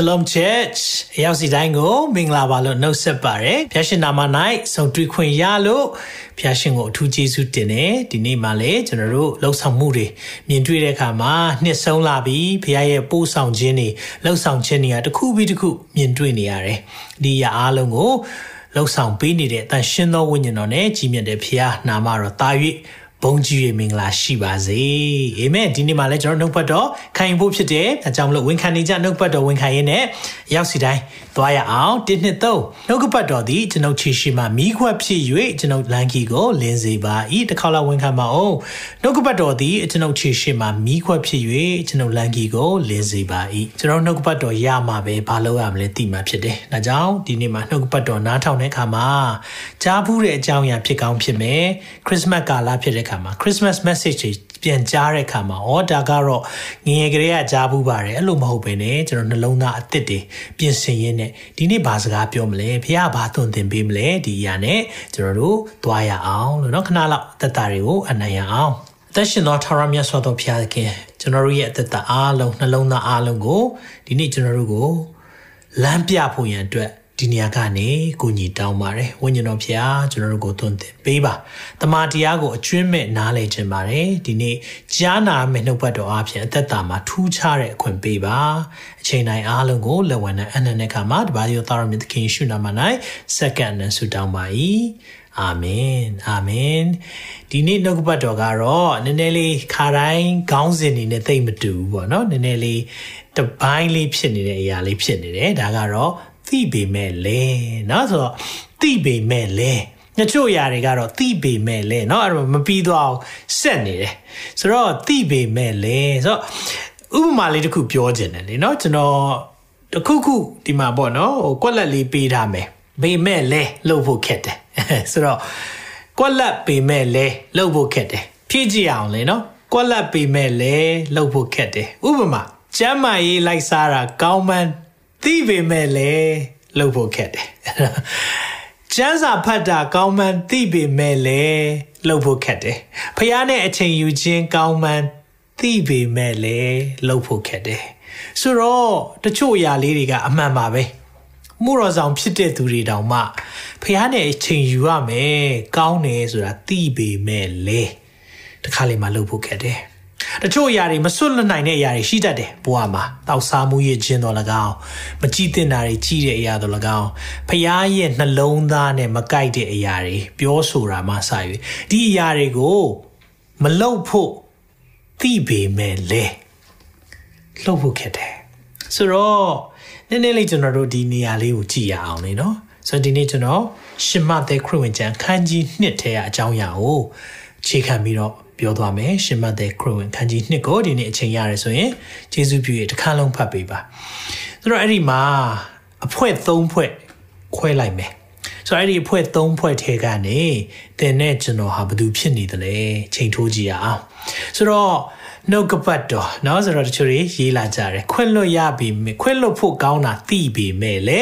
Shalom Church ရောက်စီတိုင်းကိုမင်္ဂလာပါလို့နှုတ်ဆက်ပါတယ်။ဖျာရှင်နာမ၌ဆုံတွေ့ခွင့်ရလို့ဖျာရှင်ကိုအထူးကျေးဇူးတင်တယ်။ဒီနေ့မှလည်းကျွန်တော်တို့လှုပ်ဆောင်မှုတွေမြင်တွေ့တဲ့အခါမှာနှစ်ဆုံးလာပြီဖျာရဲ့ပို့ဆောင်ခြင်းတွေလှုပ်ဆောင်ခြင်းတွေကတစ်ခုပြီးတစ်ခုမြင်တွေ့နေရတယ်။ဒီရအားလုံးကိုလှုပ်ဆောင်ပေးနေတဲ့အတန်ရှင်သောဝိညာဉ်တော်နဲ့ကြီးမြတ်တဲ့ဖျာနာမတော်တာ၍ ဘုန်းကြီးရဲ့မင်္ဂလာရှိပါစေအာမင်ဒီနေ့မှာလည်းကျွန်တော်နှုတ်ပတ်တော်ခံယူဖို့ဖြစ်တယ်အဲကြောင့်မလို့ဝန်ခံနေကြနှုတ်ပတ်တော်ဝန်ခံရင်းနဲ့ရောက်စီတိုင်းသွားရအောင်1နှစ်3နှုတ်ပတ်တော်သည်ကျွန်ုပ်ခြေရှိမှမိခွက်ဖြစ်၍ကျွန်ုပ်လန်ကီကိုလင်းစေပါ၏တစ်ခါလာဝန်ခံပါအောင်နှုတ်ပတ်တော်သည်ကျွန်ုပ်ခြေရှိမှမိခွက်ဖြစ်၍ကျွန်ုပ်လန်ကီကိုလင်းစေပါ၏ကျွန်တော်နှုတ်ပတ်တော်ရမှာပဲဘာလို့ရမလဲသိမှာဖြစ်တယ်ဒါကြောင့်ဒီနေ့မှာနှုတ်ပတ်တော်နားထောင်တဲ့အခါမှာကြားဘူးတဲ့အကြောင်းအရာဖြစ်ကောင်းဖြစ်မယ်ခရစ်စမတ်ကာလဖြစ်တဲ့အခါမှာ Christmas message တွေပြန်ကြားတဲ့အခါမှာဩဒါကတော့ငငယ်ကလေးကကြားဘူးပါတယ်အဲ့လိုမဟုတ်ဘဲねကျွန်တော်နှလုံးသားအသစ်တွေပြင်ဆင်ရင်းနဲ့ဒီနေ့ဘာစကားပြောမလဲဖះဘာသွန်သင်ပေးမလဲဒီအရာနဲ့ကျွန်တော်တို့သွားရအောင်လို့เนาะခဏလောက်သက်တာတွေကိုအနိုင်ရအောင်အသက်ရှင်သောထာဝရမြတ်စွာသောဘုရားသခင်ကျွန်တော်တို့ရဲ့အသက်တာအားလုံးနှလုံးသားအားလုံးကိုဒီနေ့ကျွန်တော်တို့ကိုလမ်းပြဖို့ရန်အတွက် ဒီနေရာကနေကိုညီတောင်းပါတယ်ဝိညာဉ်တော်ဖျားကျွန်တော်တို့ကိုသွန်သင်ပေးပါတမန်တရားကိုအကျွင့်မဲ့နားလည်ခြင်းပါတယ်ဒီနေ့ကြားနာမယ့်နှုတ်ပတ်တော်အပြင်အသက်တာမှာထူးခြားတဲ့အခွင့်ပေးပါအချိန်တိုင်းအားလုံးကိုလက်ဝဲနဲ့အနန္တခါမှာတပါးရောသားရမြတ်သခင်ရှုနာမ၌စက္ကန့်နဲ့ဆုတောင်းပါ၏အာမင်အာမင်ဒီနေ့နှုတ်ပတ်တော်ကတော့နည်းနည်းလေးခါတိုင်းခေါင်းစဉ်နေနဲ့သိမ့်မတူဘူးပေါ့နော်နည်းနည်းလေးတပိုင်းလေးဖြစ်နေတဲ့အရာလေးဖြစ်နေတယ်ဒါကတော့ သိပေမဲ့လဲเนาะဆိုတော့သိပေမဲ့လဲညချို့ຢာတွေကတော့သိပေမဲ့လဲเนาะအဲ့တော့မပြီးတော့အောင်ဆက်နေတယ်ဆိုတော့သိပေမဲ့လဲဆိုတော့ဥပမာလေးတစ်ခုပြောခြင်းတယ်လေเนาะကျွန်တော်တခုခုဒီမှာပေါ့เนาะဟိုကွက်လက်လေးပေးထားမယ်ပေမဲ့လဲလှုပ်ဖို့ခက်တယ်ဆိုတော့ကွက်လက်ပေမဲ့လဲလှုပ်ဖို့ခက်တယ်ဖြည့်ကြည့်အောင်လေเนาะကွက်လက်ပေမဲ့လဲလှုပ်ဖို့ခက်တယ်ဥပမာကျမ်းမာရေးလိုက်စားတာကောင်းမှန်း သိပေမဲ့လည်းလှုပ်ဖို့ခက်တယ်ကျန်းစာဖတ်တာကောင်းမှန်းသိပေမဲ့လည်းလှုပ်ဖို့ခက်တယ်ဖះနဲ့အချိန်ယူခြင်းကောင်းမှန်းသိပေမဲ့လည်းလှုပ်ဖို့ခက်တယ်ဆိုတော့တချို့အရာလေးတွေကအမှန်ပါပဲမှုတော်ဆောင်ဖြစ်တဲ့သူတွေတောင်မှဖះနဲ့အချိန်ယူရမယ်ကောင်းတယ်ဆိုတာသိပေမဲ့လေတခါလေမှလှုပ်ဖို့ခက်တယ် တချို့အရာတွေမစွတ်လွတ်နိုင်တဲ့အရာတွေရှိတတ်တယ်ဘဝမှာတောက်စားမှုရဲ့ခြင်းတော်၎င်းမကြည့်တင်တာတွေကြီးတဲ့အရာတော်၎င်းဖျားရဲ့နှလုံးသားနဲ့မကိုက်တဲ့အရာတွေပြောဆိုတာမှစ၍ဒီအရာတွေကိုမလုပ်ဖို့သိပေမဲ့လေလှုပ်ဖို့ခက်တယ်ဆိုတော့နည်းနည်းလေးကျွန်တော်တို့ဒီနေရာလေးကိုကြည့်ရအောင်လေနော်ဆိုတော့ဒီနေ့ကျွန်တော်ရှင်မသက်ခရစ်ဝင်ကျမ်းခန်းကြီး1ထဲကအကြောင်းအရာကိုခြေခံပြီးတော့ ပြောသွားမယ်ရှင်မသက်ခရစ်ဝင်ခန်းကြီး2ကိုဒီနေ့အချိန်ရတယ်ဆိုရင်ယေရှုပြုရဲ့တစ်ခါလုံးဖတ်ပေးပါဆိုတော့အဲ့ဒီမှာအဖွဲ့3ဖွဲ့ခွဲလိုက်မယ်ဆိုတော့အဲ့ဒီအဖွဲ့3ဖွဲ့ထဲကနေတင်နဲ့ကျွန်တော်ဟာဘာလို့ဖြစ်နေသလဲချိန်ထိုးကြည့်ရအောင်ဆိုတော့နှုတ်ကပတ်တော်เนาะဆိုတော့တချို့တွေရေးလာကြတယ်ခွင့်လွတ်ရပြီခွင့်လွတ်ဖို့ကောင်းတာသိပြီမဲ့လေ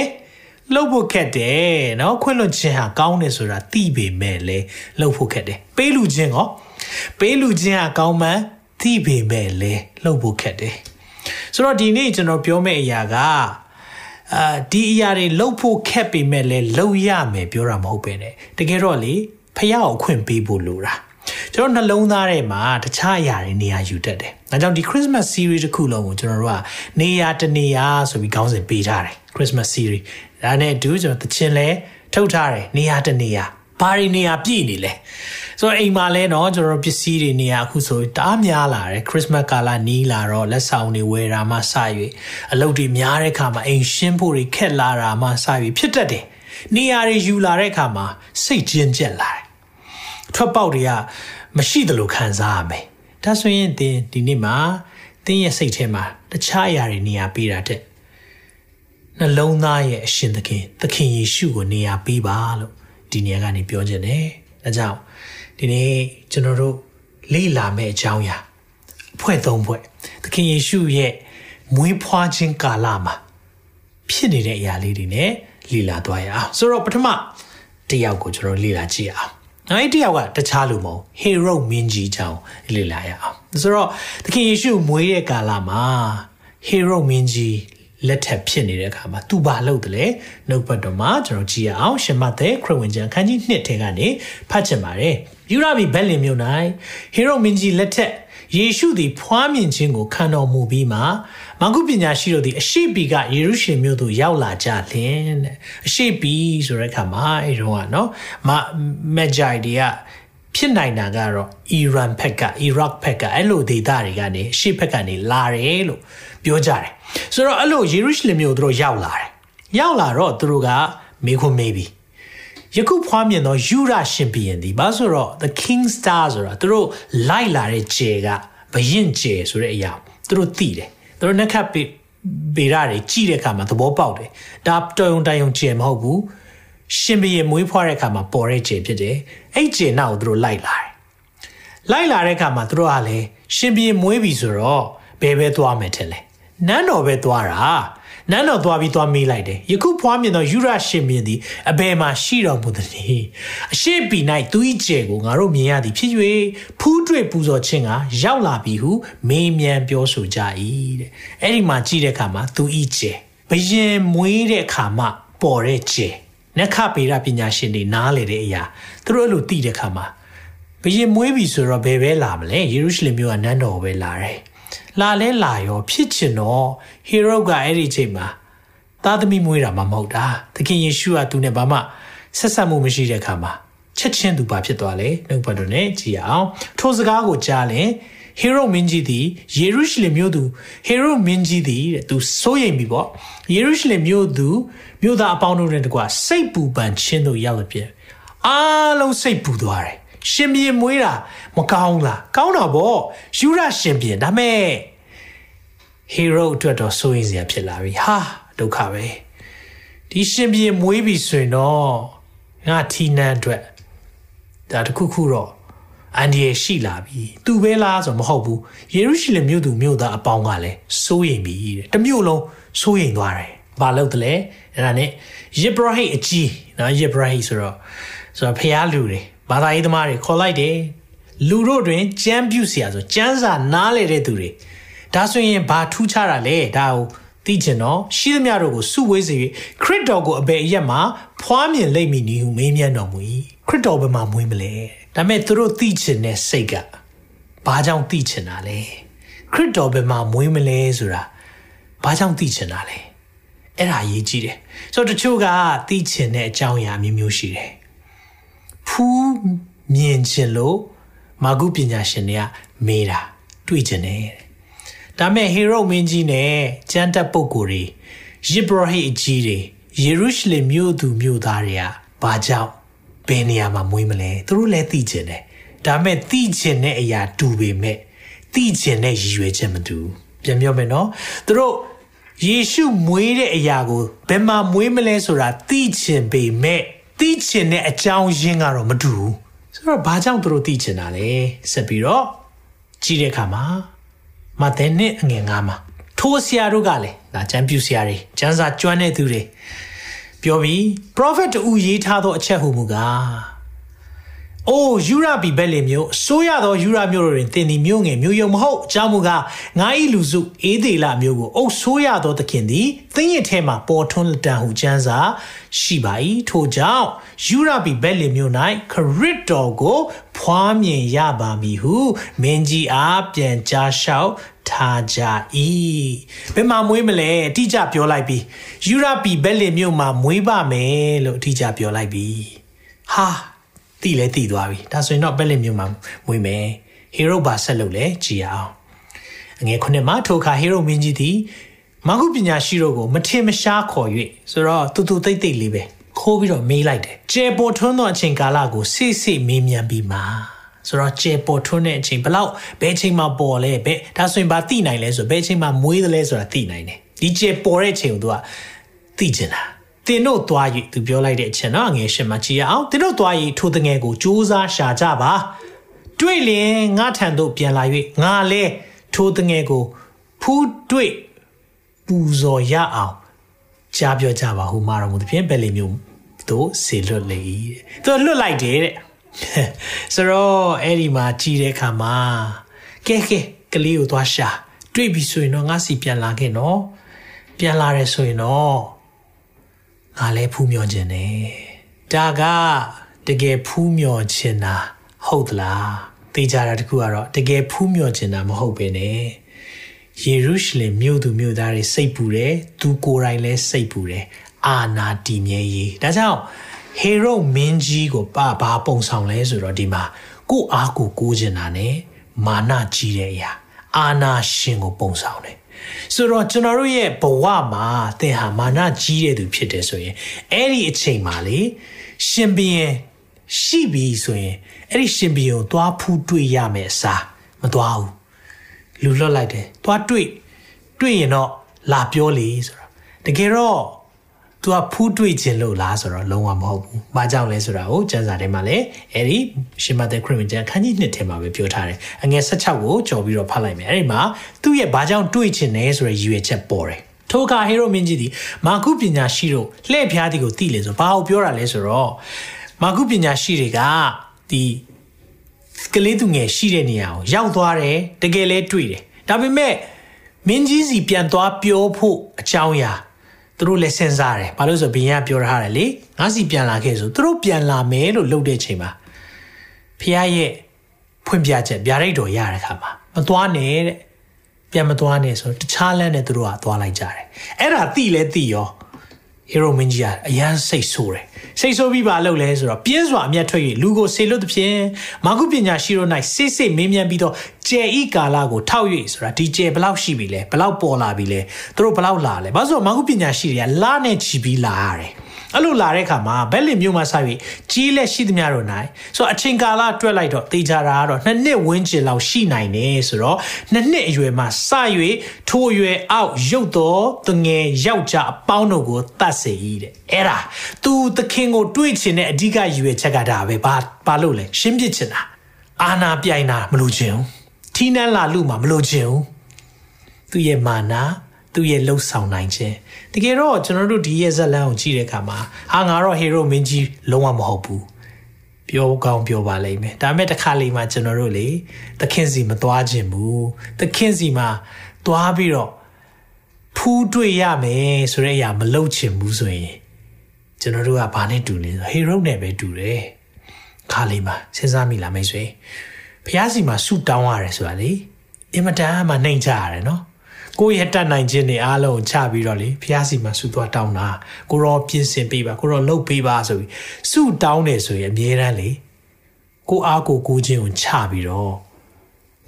လှုပ်ဖို့ခက်တယ်เนาะခွင့်လွတ်ခြင်းဟာကောင်းတယ်ဆိုတာသိပေမဲ့လေလှုပ်ဖို့ခက်တယ်ပေးလူခြင်းရော ပေးလူခြင်းဟာကောင်းမှန်သိပေမဲ့လေလှုပ်ဖို့ခက်တယ်ဆိုတော့ဒီနေ့ကျွန်တော်ပြောမယ့်အရာကအာဒီအရာတွေလှုပ်ဖို့ခက်ပေမဲ့လေလှုပ်ရမယ်ပြောတာမဟုတ်ပဲねတကယ်တော့လေဖះကိုခွင့်ပေးဖို့လိုတာကျွန်တော်နှလုံးသားထဲမှာတခြားအရာတွေနေရာယူတတ်တယ်။ဒါကြောင့်ဒီ Christmas series တစ်ခုလုံးကိုကျွန်တော်တို့ကနေရာတနေရာဆိုပြီးခေါင်းစဉ်ပေးထားတယ် Christmas series ။ဒါနဲ့အတူကျွန်တော်သချင်းလဲထုတ်ထားတယ်နေရာတနေရာဘာတွေနေရာပြည့်နေလဲ။ ဆိုတော့အိမ်မှာလဲเนาะကျွန်တော်တို့ပစ္စည်းတွေနေရာအခုဆိုတအားများလာတယ် Christmas ကာလနီးလာတော့လက်ဆောင်တွေဝယ်တာမှစ၍အလုပ်တွေများတဲ့အခါမှာအိမ်ရှင်းဖို့တွေခက်လာတာမှစ၍ဖြစ်တတ်တယ်။နေရာတွေယူလာတဲ့အခါမှာစိတ်ကျဉ်ကျက်လာတယ်ထွက်ပေါက်တွေကမရှိသလိုခံစားရမယ်။ဒါဆိုရင်သင်ဒီနေ့မှာသင်ရဲ့စိတ်ထဲမှာတခြားအရာတွေနေရာပေးတာတဲ့နှလုံးသားရဲ့အရှင်သခင်သခင်ယေရှုကိုနေရာပေးပါလို့ဒီနေရာကနေပြောခြင်းတယ်။ဒါကြောင့် ဒီနေ့ကျွန်တော်တို့လေ့လာမယ့်အကြောင်းအရာအဖွဲ့သုံးဖွဲ့သခင်ယေရှုရဲ့မွေးဖွားခြင်းကာလမှာဖြစ်နေတဲ့အရာလေးတွေနဲ့လေ့လာသွားရအောင်ဆိုတော့ပထမတယောက်ကိုကျွန်တော်လေ့လာကြည့်အောင်နောက်တစ်ယောက်ကတခြားလူမဟုတ်ဟေရုမင်းကြီးကြောင့်လေ့လာရအောင်ဆိုတော့သခင်ယေရှုမွေးတဲ့ကာလမှာဟေရုမင်းကြီးလက်ထက်ဖြစ်နေတဲ့အခါမှာသူဘာလုပ်တယ်လဲနှုတ်ဘတ်တော်မှာကျွန်တော်ကြည့်ရအောင်ရှမတ်တဲ့ခရစ်ဝင်ကျမ်းခန်းကြီး1ထဲကနေဖတ်ချင်ပါတယ် ယူရဘီဘက်လင်မြို့၌ဟေရုမင်းကြီးလက်ထက်ယေရှုသည်ဖွားမြင်ခြင်းကိုခံတော်မူပြီးမှမဂုပညာရှိတို့သည်အရှိပီကယေရုရှလင်မြို့သို့ရောက်လာကြလင်တဲ့အရှိပီဆိုတဲ့အခါမှာအဲတော့ကနော်မမက်ဂျိုင်တွေကဖြစ်နိုင်တာကတော့အီရန်ဘက်ကအီရတ်ဘက်ကအဲ့လိုဒေသတွေကနေအရှိဘက်ကနေလာတယ်လို့ပြောကြတယ်ဆိုတော့အဲ့လိုယေရုရှလင်မြို့တို့ရောက်လာတယ်ရောက်လာတော့သူတို့ကမေခွန်မေးပြီး ယခုဖွားမြင်သောယူရရှင်ဘီရင်ဒီဘာဆိုတော့ the king star ဆိုတာသူတို့လိုက်လာတဲ့ဂျေကဘရင်ဂျေဆိုတဲ့အရာသူတို့သိတယ်သူတို့နှက်ခတ်ပေဗေရတွေကြည့်တဲ့အခါမှာသဘောပေါက်တယ်ဒါတော်ုံတိုင်ုံဂျေမဟုတ်ဘူးရှင်ဘီရင်မွေးဖွားတဲ့အခါမှာပေါ်တဲ့ဂျေဖြစ်တယ်အဲ့ဂျေနောက်ကိုသူတို့လိုက်လာတယ်လိုက်လာတဲ့အခါမှာသူတို့ကလည်းရှင်ဘီရင်မွေးပြီဆိုတော့ဘယ်ပဲသွားမယ်ထင်လဲနန်းတော်ပဲသွားတာ နန်းတော်သွားပြီးသွားမေးလိုက်တယ်ယခုဖွားမြင်သောယူရရှင်မြင်သည်အဘယ်မှာရှိတော်မူသနည်းအရှိပီ၌သူ၏ကျဲကိုငါတို့မြင်ရသည်ဖြစ်၍ဖူးတွေ့ပူဇော်ခြင်းကရောက်လာပြီဟုမေးမြန်းပြောဆိုကြ၏တဲ့အဲ့ဒီမှာကြည့်တဲ့အခါမှာသူ၏ကျဲဘယင်မွေးတဲ့အခါမှာပေါ်တဲ့ကျဲနက္ခပေရပညာရှင်တွေနားလေတဲ့အရာသူတို့အဲ့လိုသိတဲ့အခါမှာဘယင်မွေးပြီဆိုတော့ဘယ်ပဲလာမလဲယေရုရှလင်မြို့ကနန်းတော်ပဲလာတယ် လာလဲလာရောဖြစ်ချင်တော့ဟေရုကအဲ့ဒီချိန်မှာသားသမီးမွေးတာမှမဟုတ်တာသခင်ယေရှုကသူနဲ့ဘာမှဆက်ဆက်မှုမရှိတဲ့အခါမှာချက်ချင်းသူဘာဖြစ်သွားလဲနှုတ်ဘတ်တော်နဲ့ကြည်အောင်ထိုစကားကိုကြားရင်ဟေရုမင်းကြီးသည်ယေရုရှလင်မြို့သူဟေရုမင်းကြီးသည်တဲ့သူစိုးရိမ်ပြီပေါ့ယေရုရှလင်မြို့သူမြို့သားအပေါင်းတို့နဲ့တကွစိတ်ပူပန်ခြင်းတို့ရောက်တဲ့ပြည့်အားလုံးစိတ်ပူသွားတယ် ရှင်ပြေမွေးတာမကောင်းလားကောင်းတာပေါ့ယူရရှင်ပြေဒါမဲ့ဟီရိုအတွက်တော့စိုးရိမ်စရာဖြစ်လာပြီဟာဒုက္ခပဲဒီရှင်ပြေမွေးပြီဆိုရင်တော့ငါထီနန်းအတွက်ဒါတခုခုတော့အန်ဒီရရှိလာပြီသူပဲလားဆိုမဟုတ်ဘူးယေရုရှလင်မြို့သူမြို့သားအပေါင်းကလည်းစိုးရိမ်ပြီတဲ့တမြို့လုံးစိုးရိမ်သွားတယ်ဘာလို့တလဲအဲ့ဒါနဲ့ယေဘရဟိအကြီးနော်ယေဘရဟိဆိုတော့ဆိုတော့ဖျားလူတွေ ဘာသာရေးသမားတွေခေါ်လိုက်တယ်လူတို့တွင်ကြမ်းပြုတ်เสียဆိုကြမ်းစာနားလေတဲ့သူတွေဒါဆိုရင်ဘာထူးခြားတာလဲဒါကိုသိချင်တော့ရှိသမျှတို့ကိုစုဝေးစေ၍ခရစ်တော်ကိုအဘယ်အရက်မှာဖွားမြင်လိမ့်မည်နည်းဟုမေးမြန်းတော်မူ၏ခရစ်တော်ဘယ်မှာမွေးမလဲဒါမဲ့သူတို့သိချင်တဲ့စိတ်ကဘာကြောင့်သိချင်တာလဲခရစ်တော်ဘယ်မှာမွေးမလဲဆိုတာဘာကြောင့်သိချင်တာလဲအဲ့ဒါရေးကြည့်တယ်ဆိုတော့တချို့ကသိချင်တဲ့အကြောင်းအရာမျိုးမျိုးရှိတယ် ဖူးမြင်ခြင်းလို့မာဂုပညာရှင်တွေကမေးတာတွေ့ကျင်တယ်ဒါမဲ့ဟေရုမင်းကြီးနဲ့ကျမ်းတက်ပုဂ္ဂိုလ်တွေယေဘရဟိအကြီးတွေယေရုရှလင်မြို့သူမြို့သားတွေကဘာကြောင့်ဘယ်နေရာမှာမွေးမလဲသူတို့လည်းသိကျင်တယ်ဒါမဲ့သိကျင်တဲ့အရာတူပေမဲ့သိကျင်တဲ့ရည်ရွယ်ချက်မတူပြန်ပြောမယ်နော်သူတို့ယေရှုမွေးတဲ့အရာကိုဘယ်မှာမွေးမလဲဆိုတာသိချင်ပေမဲ့ သိချင်တဲ့အကြောင်းရင်းကတော့မတူဘူးဆိုတော့ဘာကြောင့်သူတို့သိချင်တာလဲဆက်ပြီးတော့ကြည့်တဲ့အခါမှာမဿဲနဲ့အငယ်ငါးမှာထိုးဆရာတို့ကလည်းဒါကျမ်းပြူဆရာတွေကျမ်းစာကျွမ်းတဲ့သူတွေပြောပြီး prophet တူရေးထားသောအချက်ဟူမူကား အိုးယူရဘီဘက်လေမျိုးအစိုးရသောယူရမျိုးတို့တွင်တင်သည်မျိုးငယ်မျိုးယုံမဟုတ်အကြောင်းမူကားငါ၏လူစုအေးသေးလာမျိုးကိုအုပ်ဆိုးရသောသခင်သည်သင်ရဲ့ထဲမှာပေါ်ထွန်းလက်တန်ဟုကျမ်းစာရှိပါ၏ထို့ကြောင့်ယူရဘီဘက်လေမျိုး၌ခရစ်တော်ကိုဖွားမြင်ရပါမည်ဟုမင်းကြီးအားပြန်ကြားလျှောက်ထားကြ၏ဘယ်မှာမွေးမလဲအတိအကျပြောလိုက်ပြီးယူရဘီဘက်လေမျိုးမှာမွေးပါမယ်လို့အတိအကျပြောလိုက်ပြီးဟာ တိလဲတိသွားပြီဒါဆိုရင်တော့ပက်လင်မြို့မှာမွေးမယ်ဟီရိုဘာဆက်လုပ်လဲကြည်အောင်အငယ်ခုနှစ်မှာထိုအခါဟီရိုမင်းကြီးသည်မဂုပညာရှိတို့ကိုမထင်မရှားခေါ်၍ဆိုတော့တူတူတိတ်တိတ်လေးပဲခိုးပြီးတော့မေးလိုက်တယ်ကျေပေါ်ထွန်းသောအချိန်ကာလကိုစိစိမေးမြန်းပြီးမှဆိုတော့ကျေပေါ်ထွန်းတဲ့အချိန်ဘလောက်ဘယ်ချိန်မှာပေါ်လဲဘယ်ဒါဆိုရင်ဘာသိနိုင်လဲဆိုဘယ်ချိန်မှာမွေးတယ်လဲဆိုတာသိနိုင်တယ်ဒီကျေပေါ်တဲ့အချိန်ကိုသူကသိချင်တာ တင်တို့သွား၍သူပြောလိုက်တဲ့အချက်နော်ငယ်ရှင်မကြည့်ရအောင်တင်တို့သွား၍ထိုတငယ်ကိုစူးစမ်းရှာကြပါတွေ့လင်ငါထံသို့ပြန်လာ၍ငါလဲထိုတငယ်ကိုဖူးတွေ့ပူဇော်ရအောင်ကြားပြောကြပါဟုမှာတော်မူသဖြင့်ဘယ်လိုမျိုးတို့ဆေလွတ်လေတဲ့သူလွတ်လိုက်တယ်တဲ့ဆိုတော့အဲ့ဒီမှာကြည်တဲ့အခါမှာကဲကဲကလေးကိုသွားရှာ တွေ့ပြီဆိုရင်တော့ငါစီပြန်လာခဲ့နော်ပြန်လာရဲဆိုရင်တော့ ငါလည်းဖူးမြော်ခြင်းနဲ့ဒါကတကယ်ဖူးမြော်ခြင်းတာဟုတ်သလားသိကြတာတခုကတော့တကယ်ဖူးမြော်ခြင်းတာမဟုတ်ပဲနဲ့ယေရုရှလင်မြို့သူမြို့သားတွေစိတ်ပူတယ်သူကိုယ်တိုင်လည်းစိတ်ပူတယ်အာနာတည်မြဲရေးဒါကြောင့်ဟေရုမင်းကြီးကိုပါဘာပုံဆောင်လဲဆိုတော့ဒီမှာကိုအားကိုကိုးကျင်တာ ਨੇ မာနကြီးတဲ့အရာအာနာရှင်ကိုပုံဆောင်တယ် ဆိုတော့ကျွန်တော်တို့ရဲ့ဘဝမှာသင်ဟာမာနကြီးတဲ့သူဖြစ်တယ်ဆိုရင်အဲ့ဒီအချိန်မှာလေရှင်ဘီရင်ရှိပြီဆိုရင်အဲ့ဒီရှင်ဘီရင်ကိုသွားဖူးတွေ့ရမယ်အစားမသွားဘူးလူလွတ်လိုက်တယ်သွားတွေ့တွေ့ရင်တော့လာပြောလေဆိုတော့တကယ်တော့ तू ကဖူးတွေ့ခြင်းလို့လားဆိုတော့လုံးဝမဟုတ်ဘူး။ဘာကြောင့်လဲဆိုတာကိုကျမ်းစာထဲမှာလည်းအဲ့ဒီရှင်မသက်ခရစ်ဝင်ကျမ်းခန်းကြီးနှစ်ထဲမှာပဲပြောထားတယ်။အငယ်16ကိုကြော်ပြီးတော့ဖတ်လိုက်မယ်။အဲ့ဒီမှာသူ့ရဲ့ဘာကြောင့်တွေ့ခြင်းလဲဆိုရယ်ရည်ရွယ်ချက်ပေါ်တယ်။ထိုအခါဟေရိုမင်းကြီးသည်မာကုပညာရှိတို့လှည့်ဖျားသည်ကိုသိလေဆိုဘာကိုပြောတာလဲဆိုတော့မာကုပညာရှိတွေကဒီကလေးသူငယ်ရှိတဲ့နေရာကိုရောက်သွားတယ်တကယ်လဲတွေ့တယ်။ဒါပေမဲ့မင်းကြီးစီပြန်သွားပြောဖို့အကြောင်းအရာ သူတို့လည်းစဉ်းစားတယ်ဘာလို့ဆိုဘီယန်ပြောထားတယ်လေငါစီပြန်လာခဲ့ဆိုသူတို့ပြန်လာမယ်လို့လုပ်တဲ့ချိန်မှာဖះရဲ့ဖွင့်ပြချက်ဗျာဒိတ်တော်ရတဲ့ခါမှာမသွားနဲ့တဲ့ပြန်မသွားနဲ့ဆိုတော့တခြားလမ်းနဲ့သူတို့ကသွားလိုက်ကြတယ်အဲ့ဒါတိလဲတိရော ဟီရိုမင်းကြီးကအရန်စိတ်ဆိုးတယ်စိတ်ဆိုးပြီးပါလို့လဲဆိုတော့ပြင်းစွာအမျက်ထွက်၍လူကိုဆေလွတ်သဖြင့်မာကုပညာရှိတို့၌စစ်စစ်မင်းမြန်ပြီးတော့ကျဲဤကာလကိုထောက်၍ဆိုတာဒီကျဲဘလောက်ရှိပြီလဲဘလောက်ပေါ်လာပြီလဲသူတို့ဘလောက်လာလဲဘာလို့ဆိုမာကုပညာရှိတွေကလာနဲ့ချီပြီးလာရတယ် အဲ့လိုလာတဲ့အခါမှာဘက်လင်မျိုးမှာစပြီးကြီးလက်ရှိသမျှတို့နိုင်ဆိုတော့အချိန်ကာလတွက်လိုက်တော့တေချာတာကတော့နှစ်နှစ်ဝန်းကျင်လောက်ရှိနိုင်တယ်ဆိုတော့နှစ်နှစ်အရွယ်မှာစ၍ထိုအရွယ်အောက်ရုပ်တော်တငယ်ယောက်ျားအပေါင်းတို့ကိုတတ်စေ၏တဲ့အဲ့ဒါ तू သခင်ကိုတွေးချင်တဲ့အဓိကရည်ရွယ်ချက်ကဒါပဲဘာဘာလို့လဲရှင်းပြချင်တာအာနာပြိုင်တာမလို့ချင်ဘူးထီးနှန်းလာလူမှာမလို့ချင်ဘူးသူရဲ့မာနာ သူ့ရဲ့လှုပ်ဆောင်နိုင်ခြင်းတကယ်တော့ကျွန်တော်တို့ဒီရဲ့ဇက်လန်ကိုကြည့်တဲ့အခါမှာဟာငါတော့ဟီရိုမင်းကြီးလုံးဝမဟုတ်ဘူးပြောကောင်းပြောပါလိမ့်မယ်ဒါပေမဲ့တစ်ခါလေးမှကျွန်တော်တို့လေသခင်စီမသွားခြင်းဘူးသခင်စီမှာသွားပြီးတော့ဖူးတွေ့ရမယ်ဆိုတဲ့အရာမလုပ်ချင်ဘူးဆိုရင်ကျွန်တော်တို့ကဘာနဲ့တူလဲဆိုဟီရိုနဲ့ပဲတူတယ်ခါလေးမှစဉ်းစားမိလားမိတ်ဆွေဖះစီမှာဆူတောင်းရတယ်ဆိုတာလေအင်မတန်မှနှိမ်ချရတယ်နော် ကိုယ့်ရဲ့တတ်နိုင်ခြင်းတွေအားလုံးချပြီးတော့လေဖះစီမှာဆုသွားတောင်းတာကိုရောပြင်ဆင်ပေးပါကိုရောလှုပ်ပေးပါဆိုပြီးဆုတောင်းတယ်ဆိုရင်အမြဲတမ်းလေကိုအားကိုကိုခြင်းကိုချပြီးတော့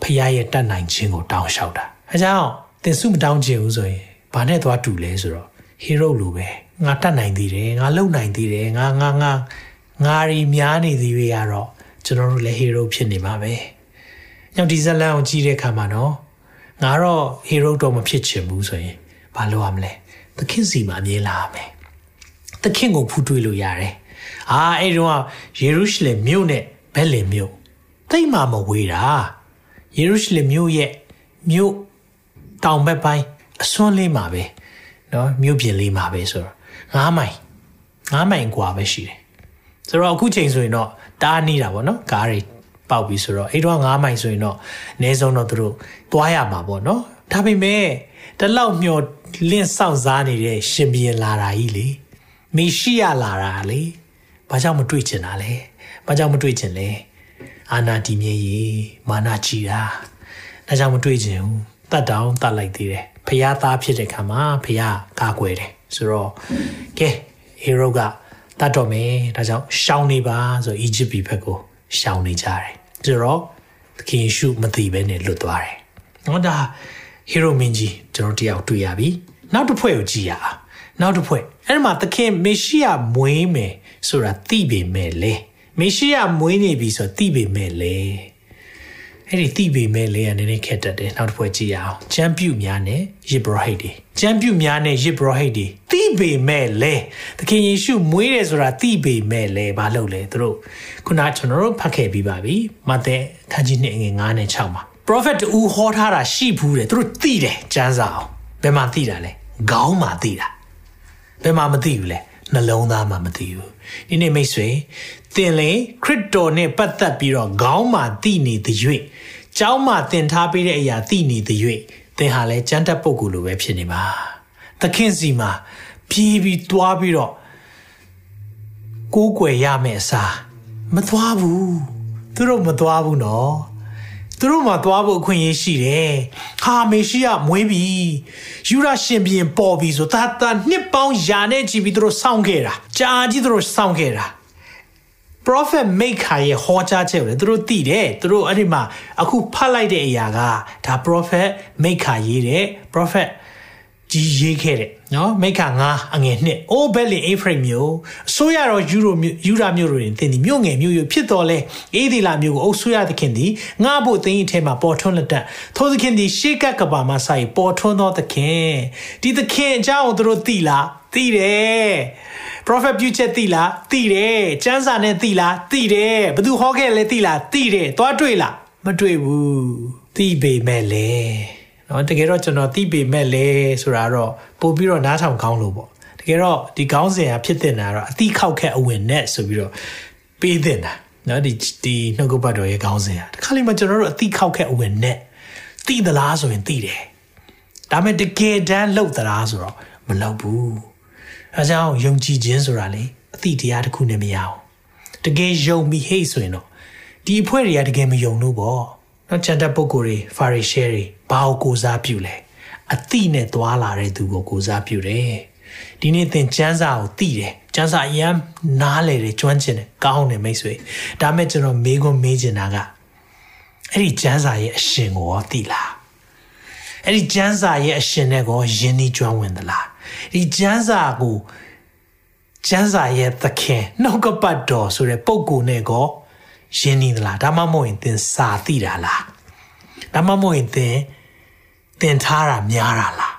ဖះရဲ့တတ်နိုင်ခြင်းကိုတောင်းလျှောက်တာအဲကြောင့်သင်ဆုမတောင်းခြင်းဘူးဆိုရင်ဘာနဲ့သွားတူလဲဆိုတော့ဟီရိုလိုပဲငါတတ်နိုင်သေးတယ်ငါလှုပ်နိုင်သေးတယ်ငါငါငါငါရီများနေသေးတွေကတော့ကျွန်တော်တို့လည်းဟီရိုဖြစ်နေမှာပဲ။ညောင်ဒီဇလန်ကိုကြည့်တဲ့အခါမှာနော် ငါတော့ hero တော့မဖြစ်ချင်ဘူးဆိုရင်ဘာလုပ်ရမလဲသခင်စီမှာအမြဲလာရမယ်သခင်ကိုဖူးတွေ့လို့ရတယ်အာအဲ့တော့ယေရုရှလင်မြို့နဲ့ဘက်လင်မြို့တိတ်မှမဝေးတာယေရုရှလင်မြို့ရဲ့မြို့တောင်ဘက်ပိုင်းအစွန်းလေးမှာပဲเนาะမြို့ပြင်လေးမှာပဲဆိုတော့9မိုင်9မိုင်กว่าပဲရှိတယ်ဆိုတော့အခုချိန်ဆိုရင်တော့တားနေတာပေါ့နော်ကားတွေ ပေါက်ပြီဆိုတော့အဲ့တော့9မိုင်ဆိုရင်တော့အနည်းဆုံးတော့သူတို့သွားရမှာပေါ့နော်ဒါပေမဲ့တလောက်မျောလင့်ဆောက်စားနေတဲ့ရှင်ဘီရင်လာတာကြီးလေမေရှိယလာတာလေဘာကြောင့်မတွေ့ချင်တာလဲဘာကြောင့်မတွေ့ချင်လဲအာနာတီမြေကြီးမာနာကြည်တာဒါကြောင့်မတွေ့ချင်ဘူးတတ်တောင်တတ်လိုက်သေးတယ်ဖះသားဖြစ်တဲ့ခါမှာဖះကာကွယ်တယ်ဆိုတော့ကဲဟီရိုကတတ်တော့မယ်ဒါကြောင့်ရှောင်းနေပါဆိုအီဂျစ်ပြည်ဘက်ကို ရှောင်းနေကြတယ်ဆိုတော့သခင်ယေရှုမသိဘဲနဲ့လွတ်သွားတယ်။နော်ဒါဟီရိုမင်းကြီးကျွန်တော်တယောက်တွေ့ရပြီ။နောက်တစ်ဖွဲ့ကိုကြည့်ရအောင်။နောက်တစ်ဖွဲ့အဲ့ဒီမှာသခင်မေရှိယမွေးမယ်ဆိုတာသိပေမဲ့လေမေရှိယမွေးနေပြီဆိုသိပေမဲ့လေ အဲ့ဒီသိပေမဲ့လေကနည်းနည်းခက်တတ်တယ်နောက်တစ်ဖွဲ့ကြည့်ရအောင်။ချမ်ပြူများနဲ့ယစ်ဘရဟိတ်တွေချမ်ပြူများနဲ့ယစ်ဘရဟိတ်တွေသိပေမဲ့လေသခင်ယေရှုမွေးတယ်ဆိုတာသိပေမဲ့လေဘာလို့လဲသူတို့ခုနကျွန်တော်တို့ဖတ်ခဲ့ပြီးပါပြီမဿဲခန်းကြီး2ငွေ9နဲ့6မှာ prophet တူဟောထားတာရှိဘူးတယ်သူတို့သိတယ်ကျမ်းစာအောင်ဘယ်မှာသိတာလဲခေါင်းမှာသိတာဘယ်မှာမသိဘူးလဲနှလုံးသားမှာမသိဘူးဒီနေ့မိတ်ဆွေသင်လေခရစ်တော်နဲ့ပတ်သက်ပြီးတော့ခေါင်းမှာသိနေတဲ့၍ ကျောင်းမှာသင်ထားပေးတဲ့အရာသိနေတဲ့၍သင်ဟာလဲကြမ်းတက်ပုဂ္ဂိုလ်လိုပဲဖြစ်နေပါသခင်စီမှာပြေးပြီးတွားပြီးတော့ကိုးကွယ်ရမယ့်အစားမသွားဘူးသူတို့မသွားဘူးနော်သူတို့မှသွားဖို့အခွင့်အရေးရှိတယ်ဟာမေရှိယမွေးပြီယူရရှင်ပြန်ပေါ်ပြီဆိုသာသာနှစ်ပေါင်းယာနဲ့ကြည်ပြီးသူတို့စောင့်ခဲ့တာကြာကြီးသူတို့စောင့်ခဲ့တာ prophet maker ရဲ့ဟောကြားချက်ကိုလည်းသူတို့သိတယ်သူတို့အဲ့ဒီမှာအခုဖတ်လိုက်တဲ့အရာကဒါ prophet maker ရေးတဲ့ prophet ကြီးရေးခဲ့တဲ့နော်မိခါငါအငယ်နှစ်အိုးဘက်လင်အေဖရိတ်မျိုးအစိုးရတော်ယူရိုယူရာမျိုးတို့တင်သည်မြို့ငယ်မြို့ရဖြစ်တော်လဲအေးဒီလာမျိုးကိုအုပ်ဆိုးရသခင်သည်ငါဖို့သိင်းအထဲမှာပေါ်ထွန်းလက်တထိုသခင်သည်ရှေးကပ်ကဘာမှာဆိုင်ပေါ်ထွန်းသောသခင်ဒီသခင်အကြောင်းတို့သိလားသိတယ် prophet ပြုချက်သိလားသိတယ်ကျမ်းစာနဲ့သိလားသိတယ်ဘသူဟောခဲ့လဲသိလားသိတယ်သွားတွေ့လားမတွေ့ဘူးသိပေမဲ့လေ နော်တကယ်တော့ကျွန်တော်သိပေမဲ့လေဆိုတာတော့ပို့ပြီးတော့နားထောင်ကောင်းလို့ပေါ့တကယ်တော့ဒီကောင်းစဉ်ကဖြစ်တင်တာတော့အတိခောက်ခက်အဝင်နဲ့ဆိုပြီးတော့ပေးတင်တာနော်ဒီဒီနှုတ်ကပတ်တော်ရဲ့ကောင်းစဉ်ကတခါလေးမှကျွန်တော်တို့အတိခောက်ခက်အဝင်နဲ့သိသလားဆိုရင်သိတယ်ဒါပေမဲ့တကယ်တမ်းလှုပ်သလားဆိုတော့မလှုပ်ဘူးအဲကြောင့်ယုံကြည်ခြင်းဆိုတာလေအတိတရားတစ်ခုနဲ့မရအောင်တကယ်ယုံပြီးဟိတ်ဆိုရင်တော့ဒီအဖွဲ့တွေကတကယ်မယုံလို့ပေါ့ နော်ချန်တဲ့ပုဂ္ဂိုလ်တွေဖာရီရှဲတွေဘာကိုကိုစားပြုလဲအတိနဲ့သွားလာတဲ့သူကိုကိုစားပြုတယ်ဒီနေ့သင်ကျမ်းစာကိုသိတယ်ကျမ်းစာအရန်နားလေတယ်ကျွမ်းကျင်တယ်ကောင်းတယ်မိတ်ဆွေဒါမဲ့ကျွန်တော်မေးခွန်းမေးချင်တာကအဲ့ဒီကျမ်းစာရဲ့အရှင်ကိုရောသိလားအဲ့ဒီကျမ်းစာရဲ့အရှင်နဲ့ကိုယဉ်ဤကျွမ်းဝင်သလားဒီကျမ်းစာကိုကျမ်းစာရဲ့သခင်နှုတ်ကပတ်တော်ဆိုတဲ့ပုံကိုနဲ့ကို ယဉ်ဤသလားဒါမှမဟုတ်ရင်သင်စာသိတာလားဒါမှမဟုတ်ရင်သင်သင်ထားတာများတာလား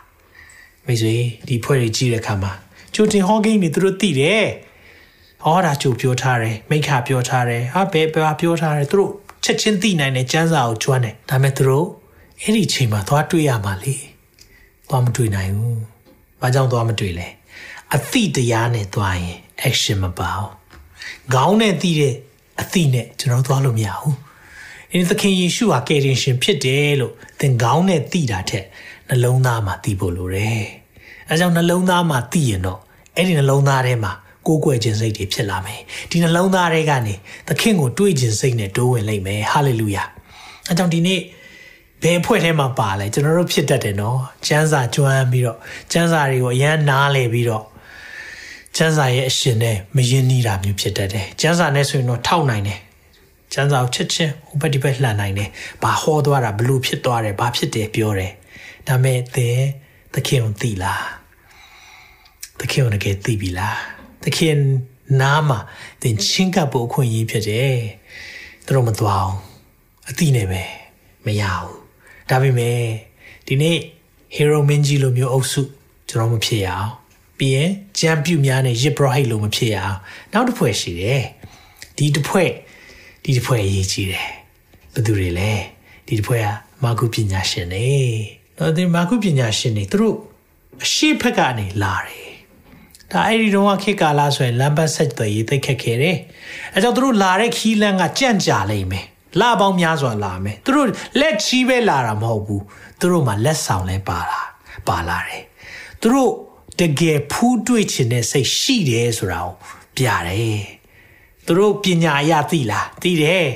မိတ်ဆွေဒီဖွဲ့တွေကြည့်တဲ့အခါမှာကျိုတင်ဟောကိန်းတွေသူတို့သိတယ်ဟောတာကျိုပြောထားတယ်မိခါပြောထားတယ်ဟာဘယ်ဘယ်ပြောထားတယ်သူတို့ချက်ချင်းသိနိုင်တယ်စမ်းစာကိုကျွမ်းတယ်ဒါပေမဲ့သူတို့အဲ့ဒီချိန်မှာသွားတွေ့ရမှာလေသွားမတွေ့နိုင်ဘူးဘာကြောင့်သွားမတွေ့လဲအသိတရားနဲ့သွားရင် action မပါဘူးခေါင်းနဲ့သိတဲ့ အသိနဲ့ကျွန်တော်သွားလို့မရဘူးအင်းသခင်ယေရှုဟာကယ်တင်ရှင်ဖြစ်တယ်လို့သင်ကောင်းနဲ့သိတာထက်နှလုံးသားမှာသိဖို့လိုတယ်။အဲကြောင့်နှလုံးသားမှာသိရင်တော့အဲ့ဒီနှလုံးသားထဲမှာကိုးကွယ်ခြင်းစိတ်တွေဖြစ်လာမယ်။ဒီနှလုံးသားထဲကနေသခင်ကိုတွေးခြင်းစိတ်နဲ့တိုးဝင်လိမ့်မယ်။ဟာလေလုယာ။အဲကြောင့်ဒီနေ့ဘယ်အဖွဲ့ထဲမှာပါလဲကျွန်တော်တို့ဖြစ်တတ်တယ်နော်။ကျမ်းစာကျွမ်းပြီးတော့ကျမ်းစာတွေကိုအရန်နားလည်ပြီးတော့ ကျမ်းစာရဲ့အရှင်နဲ့မယဉ်နေတာမျိုးဖြစ်တတ်တယ်။ကျမ်းစာနဲ့ဆိုရင်တော့ထောက်နိုင်တယ်ကျမ်းစာကိုချက်ချင်းဟိုဘက်ဒီဘက်လှန်နိုင်တယ်။ဘာဟောသွားတာဘလို့ဖြစ်သွားတယ်ဘာဖြစ်တယ်ပြောတယ်။ဒါမဲ့သင်သခင်ကိုသိလား။သခင်ကိုတကယ်သိပြီလား။သခင်နားမှာသင်ချင်းကပ်ဖို့အခွင့်အရေးဖြစ်တယ်။သူတို့မသွားအောင်အတိနဲ့ပဲမရဘူး။ဒါပေမဲ့ဒီနေ့ hero မင်းကြီးလိုမျိုးအုပ်စုကျွန်တော်မဖြစ်ရအောင်။ ပြီးရင်ဂျမ်ပြူများနဲ့ရစ်ဘရဟိတ်လိုမဖြစ်ရအောင်။နောက်တစ်ဖွဲ့ရှိတယ်။ဒီတစ်ဖွဲ့ဒီတစ်ဖွဲ့အရေးကြီးတယ်ဘယ်သူတွေလဲဒီတစ်ဖွဲ့ကမာကုပညာရှင်တွေနော်ဒီမာကုပညာရှင်တွေသူတို့အရှိဖက်ကနေလာတယ်ဒါအဲ့ဒီတော့ခေတ်ကာလဆိုရင်လမ်းပတ်ဆက်သွယ်ရေးသိခက်ခဲတယ်အဲကြောင့်သူတို့လာတဲ့ခီးလန်းကကြန့်ကြာလိမ့်မယ်လာပေါင်းများစွာလာမယ်သူတို့လက်ချီးပဲလာတာမဟုတ်ဘူးသူတို့မှလက်ဆောင်လဲပါလာပါလာတယ်သူတို့ တကယ်ဖူးတွေ့ခြင်းနဲ့စိတ်ရှိတယ်ဆိုတာကိုပြတယ်သူတို့ပညာအရသိလားသိတယ်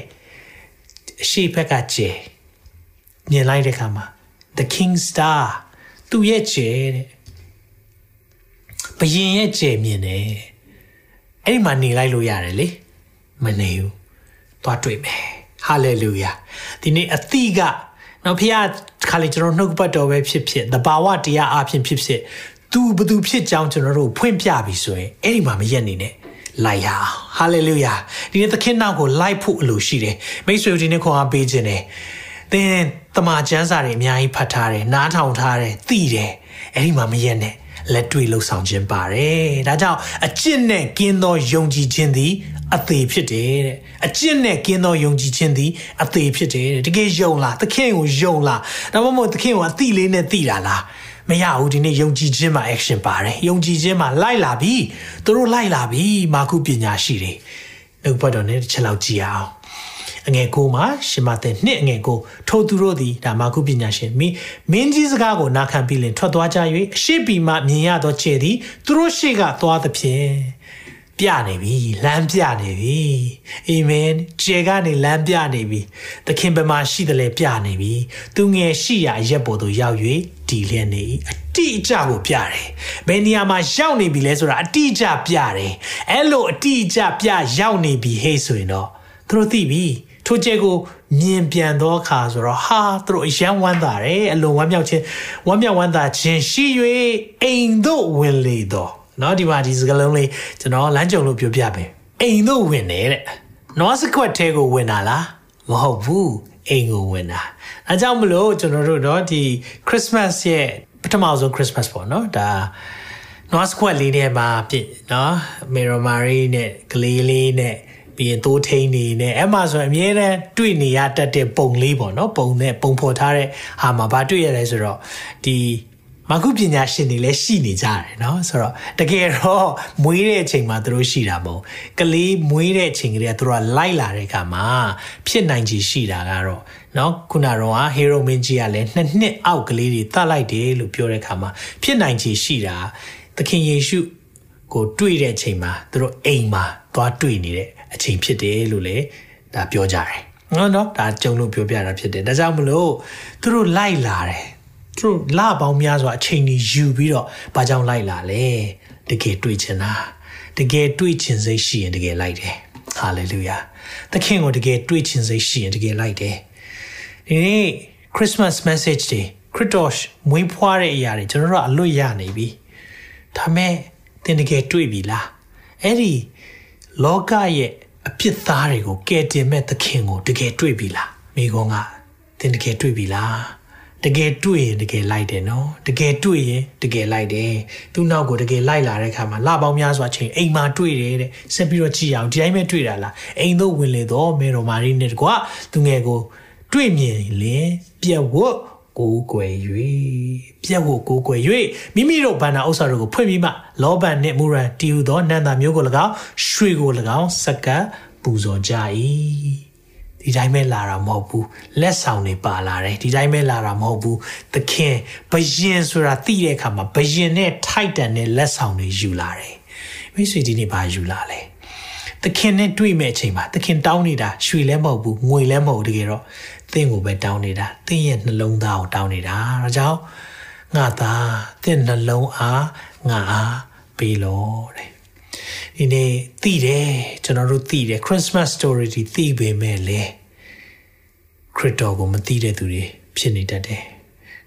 အရှိဘက်ကကျဲမြင်လိုက်တဲ့အခါမှာ the king star သူရဲ့ကျဲတဲ့ဘယင်ရဲ့ကျဲမြင်တယ်အဲ့ဒီမှာနေလိုက်လို့ရတယ်လေမနေဘူးသွားတွေ့မယ်ဟာလေလုယာဒီနေ့အတိကနော်ဖခင်ခါလေကျွန်တော်နှုတ်ပတ်တော်ပဲဖြစ်ဖြစ်တဘာဝတရားအဖြစ်ဖြစ်ဖြစ် သူဘသူဖြစ်ကြောင်းကျွန်တော်တို့ဖွင့်ပြပြီဆိုရင်အဲ့ဒီမှာမရက်နေနဲ့လိုက်ရအောင်ဟာလေလုယာဒီနေ့သခင်နောက်ကိုလိုက်ဖို့အလိုရှိတယ်မိတ်ဆွေဒီနေ့ခွန်အားပေးခြင်းတယ်သင်တမန်ကျမ်းစာတွေအများကြီးဖတ်ထားတယ်နားထောင်ထားတယ်သိတယ်အဲ့ဒီမှာမရက်နဲ့လက်တွေ့လှုပ်ဆောင်ခြင်းပါတယ်ဒါကြောင့်အကျင့်နဲ့ကင်းသောယုံကြည်ခြင်းသည်အသေးဖြစ်တယ်တဲ့အကျင့်နဲ့ကင်းသောယုံကြည်ခြင်းသည်အသေးဖြစ်တယ်တဲ့တကယ်ယုံလားသခင်ကိုယုံလားဒါမှမဟုတ်သခင်ကိုအတိလေးနဲ့သိတာလား မရဘူးဒီနေ့ယုံကြည်ခြင်းမှာ action ပါတယ်ယုံကြည်ခြင်းမှာလိုက်လာပြီသူတို့လိုက်လာပြီမာကုပညာရှိတွေနှုတ်ပတ်တော်နဲ့တစ်ချက်လောက်ကြည့်အောင်အငယ်ကိုမှာရှင်မတဲ့နှစ်အငယ်ကိုထိုသူတို့သည်ဒါမာကုပညာရှင်မင်းမင်းကြီးစကားကိုနာခံပြီးလင်ထွက်သွားကြ၍အရှိပီမှမြင်ရသောခြေသည်သူတို့ရှေ့ကသွားသဖြင့် ပြနေပြီလမ်းပြနေပြီအာမင်ခြေကနေလမ်းပြနေပြီသခင်ဘယ်မှာရှိတယ်လဲပြနေပြီသူငယ်ရှိရာအရက်ပေါ်သို့ရောက်၍ဒီလျက်နေအတိအကျကိုပြတယ်ဘယ်နေရာမှာရောက်နေပြီလဲဆိုတာအတိအကျပြတယ်အဲ့လိုအတိအကျပြရောက်နေပြီဟေ့ဆိုရင်တော့သူတို့သိပြီထိုကျဲကိုမြင်ပြန်သောအခါဆိုတော့ဟာသူတို့အယံဝမ်းသာတယ်အလွန်ဝမ်းမြောက်ခြင်းဝမ်းမြောက်ဝမ်းသာခြင်းရှိ၍အိမ်သို့ဝင်လေတော့ เนาะဒီမှာဒီစကားလုံးလေးကျွန်တော်လမ်းကြုံလို့ပြောပြမယ်အိမ်သို့ဝင်တယ်တဲ့နွားစခွက်ထဲကိုဝင်တာလားမဟုတ်ဘူးအိမ်ကိုဝင်တာအဲကြောင့်မလို့ကျွန်တော်တို့เนาะဒီ Christmas ရဲ့ပထမဆုံး Christmas ပေါ့เนาะဒါနွားစခွက်လေးထဲမှာပြည့်เนาะမေရိုမာရီနဲ့ကလေးလေးနဲ့ပြီးရင်သိုးထိန်နေနဲ့အဲ့မှာဆိုအမြဲတမ်းတွေ့နေရတတ်တဲ့ပုံလေးပေါ့နော်ပုံနဲ့ပုံဖော်ထားတဲ့ဟာမှာဗာတွေ့ရလဲဆိုတော့ဒီ မကုပညာရှင်တွေလည်းရှိနေကြတယ်เนาะဆိုတော့တကယ်တော့မွေးတဲ့အချိန်မှာသူတို့ရှိတာမဟုတ်ကလေးမွေးတဲ့အချိန်ကလေးကသူတို့ကလိုက်လာတဲ့အခါမှာဖြစ်နိုင်ချေရှိတာကတော့เนาะခုနကတော့ဟေရိုမင်းကြီးကလည်းနှစ်နှစ်အောက်ကလေးတွေတတ်လိုက်တယ်လို့ပြောတဲ့အခါမှာဖြစ်နိုင်ချေရှိတာသခင်ယေရှုကိုတွေ့တဲ့အချိန်မှာသူတို့အိမ်မှာသွားတွေ့နေတဲ့အချိန်ဖြစ်တယ်လို့လည်းဒါပြောကြတယ်နော်နော်ဒါကြုံလို့ပြောပြတာဖြစ်တယ်ဒါကြောင့်မလို့သူတို့လိုက်လာတယ် သူတို့လပေါင်းများစွာအချိန်ကြီးယူပြီးတော့ဘာကြောင့်လိုက်လာလဲတကယ်တွေ့ချင်တာတကယ်တွေ့ချင်စိတ်ရှိရင်တကယ်လိုက်တယ်ဟာလေလုယာသခင်ကိုတကယ်တွေ့ချင်စိတ်ရှိရင်တကယ်လိုက်တယ်ဒီနေ့ Christmas message တွေခရစ်တော်မွေးဖွားတဲ့အရာတွေကျွန်တော်တို့အလွတ်ရနေပြီဒါမဲ့သင်တကယ်တွေ့ပြီလားအဲ့ဒီလောကရဲ့အပြစ်သားတွေကိုကယ်တင်မဲ့သခင်ကိုတကယ်တွေ့ပြီလားမိကုန်းကသင်တကယ်တွေ့ပြီလား တကယ်တွေ့ရင်တကယ်လိုက်တယ်နော်တကယ်တွေ့ရင်တကယ်လိုက်တယ်သူ့နောက်ကိုတကယ်လိုက်လာတဲ့ခါမှာလပေါင်းများစွာချိန်အိမ်မှာတွေ့တယ်တဲ့ဆက်ပြီးတော့ကြည့်အောင်ဒီတိုင်းပဲတွေ့တာလားအိမ်သို့ဝင်လေတော့မေတော်မာရီနဲ့တကွာသူငယ်ကိုတွေ့မြင်လင်ပြက်ဝတ်ကိုးကွယ်၍ပြက်ဖို့ကိုးကွယ်၍မိမိတို့ဗန္နာဥစ္စာတို့ကိုဖွင့်ပြီးမှလောဘန်နှင့်မူရန်တီယူသောနန္တာမျိုးကို၎င်းရွှေကို၎င်းစက္ကပ်ပူဇော်ကြ၏ ဒီတိုင်းပဲလာတာမဟုတ်ဘူးလက်ဆောင်တွေပါလာတယ်ဒီတိုင်းပဲလာတာမဟုတ်ဘူးသခင်ဘယင်ဆိုတာသိတဲ့အခါမှာဘယင်နဲ့ထိုက်တန်တဲ့လက်ဆောင်တွေယူလာတယ်မိတ်ဆွေဒီနေ့ဘာယူလာလဲသခင်နဲ့တွေ့မဲ့အချိန်မှာသခင်တောင်းနေတာရွှေလည်းမဟုတ်ဘူးငွေလည်းမဟုတ်တကယ်တော့သင်ကိုပဲတောင်းနေတာသင်ရဲ့နှလုံးသားကိုတောင်းနေတာဒါကြောင့်ငါသားသင်နှလုံးအားငါအားပေးလို့တဲ့ ဒီနေ့သိတယ်ကျွန်တော်တို့သိတယ် Christmas story ဒီသိပေမဲ့လေခရစ်တော်ကိုမသိတဲ့သူတွေဖြစ်နေတတ်တယ်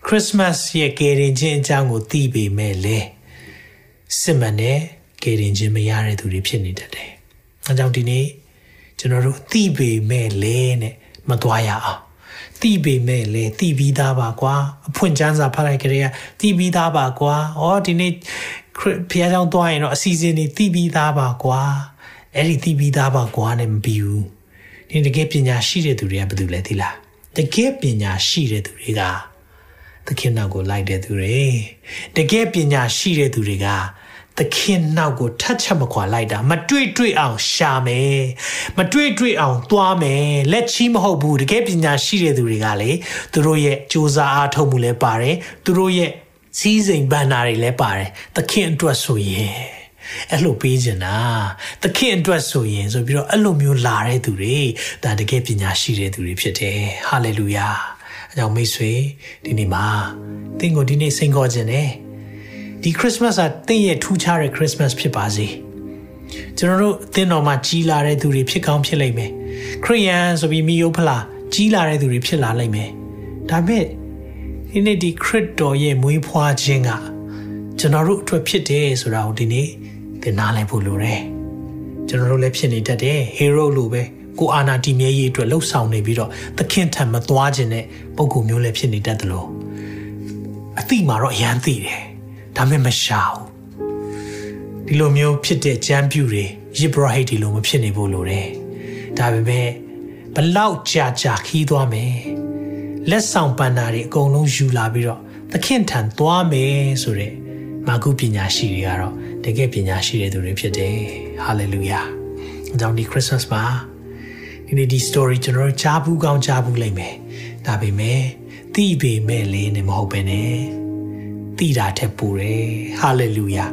Christmas ရဲ့ကယ်တင်ခြင်းအကြောင်းကိုသိပေမဲ့လေစစ်မှန်တဲ့ကယ်တင်ခြင်းမရတဲ့သူတွေဖြစ်နေတတ်တယ်အဲကြောင့်ဒီနေ့ကျွန်တော်တို့သိပေမဲ့လေနဲ့မသွားရအောင်သိပေမဲ့လေသိပြီးသားပါကွာအဖွင့်ချမ်းစာဖတ်လိုက်ကြတဲ့သိပြီးသားပါကွာဩဒီနေ့ ဘုရားကျောင်းသွားရင်တော့အစီအစဉ်တွေသိပြီးသားပါကွာအဲ့ဒီသိပြီးသားပါကွာနဲ့မပြီးဘူးဒီတကယ်ပညာရှိတဲ့သူတွေကဘာလို့လဲသိလားတကယ်ပညာရှိတဲ့သူတွေကသခင်နောက်ကိုလိုက်တဲ့သူတွေတကယ်ပညာရှိတဲ့သူတွေကသခင်နောက်ကိုထတ်ချက်မခွာလိုက်တာမတွေ့တွေ့အောင်ရှာမယ်မတွေ့တွေ့အောင်သွားမယ်လက်ချီးမဟုတ်ဘူးတကယ်ပညာရှိတဲ့သူတွေကလေသူတို့ရဲ့စ조사အားထုတ်မှုလည်းပါတယ်သူတို့ရဲ့ စီးစိမ်ဘန္နာတွေလည်းပါတယ်သခင်အတွက်ဆိုရင်အဲ့လိုပေးချင်တာသခင်အတွက်ဆိုရင်ဆိုပြီးတော့အဲ့လိုမျိုးလာတဲ့သူတွေဒါတကယ်ပညာရှိတဲ့သူတွေဖြစ်တယ်ဟာလေလုယာအကြောင်းမိတ်ဆွေဒီနေ့မှာသင်ကိုဒီနေ့စိန်ခေါ်ခြင်းနဲ့ဒီ Christmas ကတင့်ရဲ့ထူးခြားတဲ့ Christmas ဖြစ်ပါစေကျွန်တော်တို့အသင်းတော်မှာကြီးလာတဲ့သူတွေဖြစ်ကောင်းဖြစ်လိမ့်မယ်ခရိယန်ဆိုပြီးမိယုဖလာကြီးလာတဲ့သူတွေဖြစ်လာလိမ့်မယ်ဒါပေမဲ့ ဒီနေ့ဒီခရစ်တော်ရဲ့မွေးဖွားခြင်းကကျွန်တော်တို့အတွက်ဖြစ်တယ်ဆိုတာကိုဒီနေ့သင်နားလည်ဖို့လိုတယ်ကျွန်တော်တို့လည်းဖြစ်နေတတ်တယ်ဟေရိုလိုပဲကိုအာနာတီမြဲရေးအတွက်လှုပ်ဆောင်နေပြီးတော့သခင်ထံမသွားခြင်းနဲ့ပုံကူမျိုးလည်းဖြစ်နေတတ်တယ်လို့အတိမာတော့အရန်သိတယ်ဒါပေမဲ့မရှာဘူးဒီလိုမျိုးဖြစ်တဲ့ကြမ်းပြူတွေယစ်ဘရဟိတ်ဒီလိုမဖြစ်နေဖို့လိုတယ်ဒါပေမဲ့ဘလောက်ကြာကြာခီးသွားမယ် လက်ဆောင်ပန်နာတွေအကုန်လုံးယူလာပြီးတော့သခင်ထံသွားမယ်ဆိုတဲ့မာကုပညာရှိတွေကတော့တကယ်ပညာရှိတဲ့သူတွေဖြစ်တယ်ဟာလေလုယာအကြောင်းဒီခရစ်စမတ်မှာဒီနေ့ဒီ story ကျွန်တော်တို့ကြားဘူးကောင်းကြားဘူးလိမ့်မယ်ဒါပေမဲ့သိပေမဲ့လေးနေမဟုတ်ပဲနဲ့သိတာထက်ပိုတယ်ဟာလေလုယာ